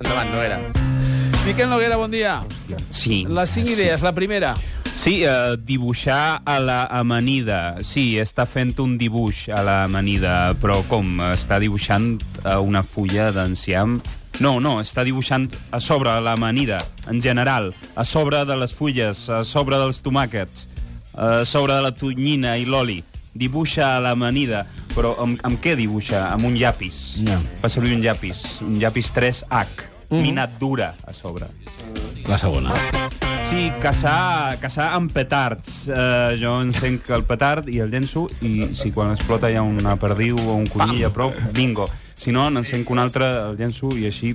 Endavant, no era. Miquel Noguera, bon dia. Sí. Les cinc idees, la primera. Sí, eh, dibuixar a la amanida. Sí, està fent un dibuix a la amanida, però com? Està dibuixant a una fulla d'enciam? No, no, està dibuixant a sobre de l'amanida, en general, a sobre de les fulles, a sobre dels tomàquets, a sobre de la tonyina i l'oli. Dibuixa a l'amanida, però amb, amb què dibuixa? Amb un llapis. No. Fa servir un llapis, un llapis 3H, minat dura a sobre. La segona. Sí, caçar, caçar amb petards. Uh, jo encenc el petard i el llenço i si quan explota hi ha una perdiu o un conill a prop, bingo. Si no, n'encenc un altre, el llenço i així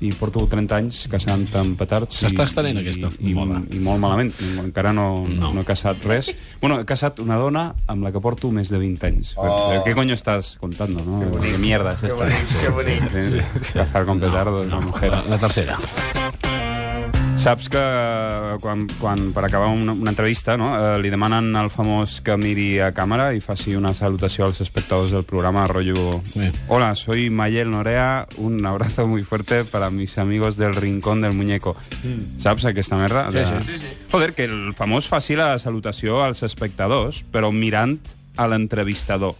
i porto 30 anys caçant amb petards. S'està i- estenent i- aquesta i, moda. I, molt malament. Encara no, No. no. no he caçat res. Bueno, he caçat una dona amb la que porto més de 20 anys. Oh. ¿Qué coño estás contando, no? ¿Qué mierda es Qué esta? bonic, qué bonic. Sí, Cazar con petardos, no, mujer. La, la tercera. Saps que quan, quan per acabar una, una entrevista no, eh, li demanen al famós que miri a càmera i faci una salutació als espectadors del programa, rotllo... Sí. Hola, soy Mayel Norea, un abrazo muy fuerte para mis amigos del Rincón del Muñeco. Saps aquesta merda? Sí, sí. Sí, sí. Joder, que el famós faci la salutació als espectadors, però mirant a l'entrevistador.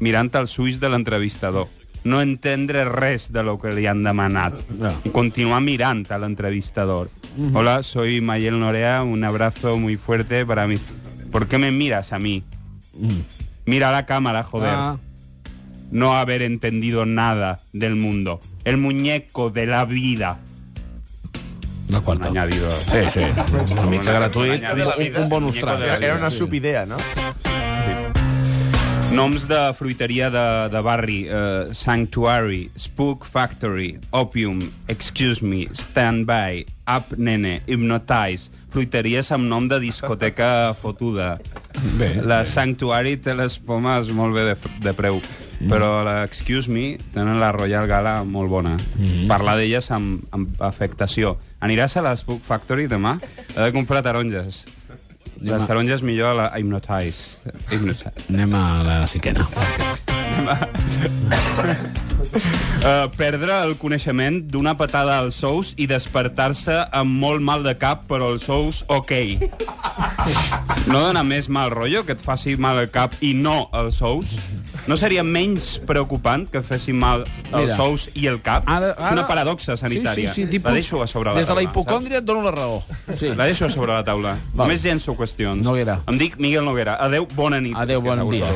Mirant als ulls de l'entrevistador. No entendre res de lo que li han demanat. No. Y continuar mirant a l'entrevistador. Hola, soy Mayel Norea, un abrazo muy fuerte para mí. ¿Por qué me miras a mí? Mira a la cámara, joder. Ah, No haber entendido nada del mundo. El muñeco de la vida. quarta. Añadido. Sí, sí. Una mica gratuït. Añadido. Un, un bonus track. Era una subidea, no? Noms de fruiteria de, de barri. Uh, Sanctuary, Spook Factory, Opium, Excuse Me, Stand By, Up Nene, Hypnotize. Fruiteries amb nom de discoteca fotuda. Bé. La Sanctuary té les pomes molt bé de, de preu, però la Excuse Me tenen la Royal Gala molt bona. Parlar d'elles amb, amb afectació. Aniràs a la Spook Factory demà? He de comprar taronges. Les taronges millor a la Hypnotize. Hypnotize. Anem a la cinquena. Uh, perdre el coneixement d'una patada als sous i despertar-se amb molt mal de cap, però els sous, ok. No dona més mal rotllo que et faci mal el cap i no els sous? No seria menys preocupant que et fessin mal els Mira. sous i el cap? Ara, És una paradoxa sanitària. Sí, sí, sí, tipus, La deixo a sobre la Des de la taula, hipocòndria et dono la raó. Sí. La deixo a sobre la taula. Val. Només llenço qüestions. Noguera. Em dic Miguel Noguera. Adeu, bona nit. Adéu, bon dia.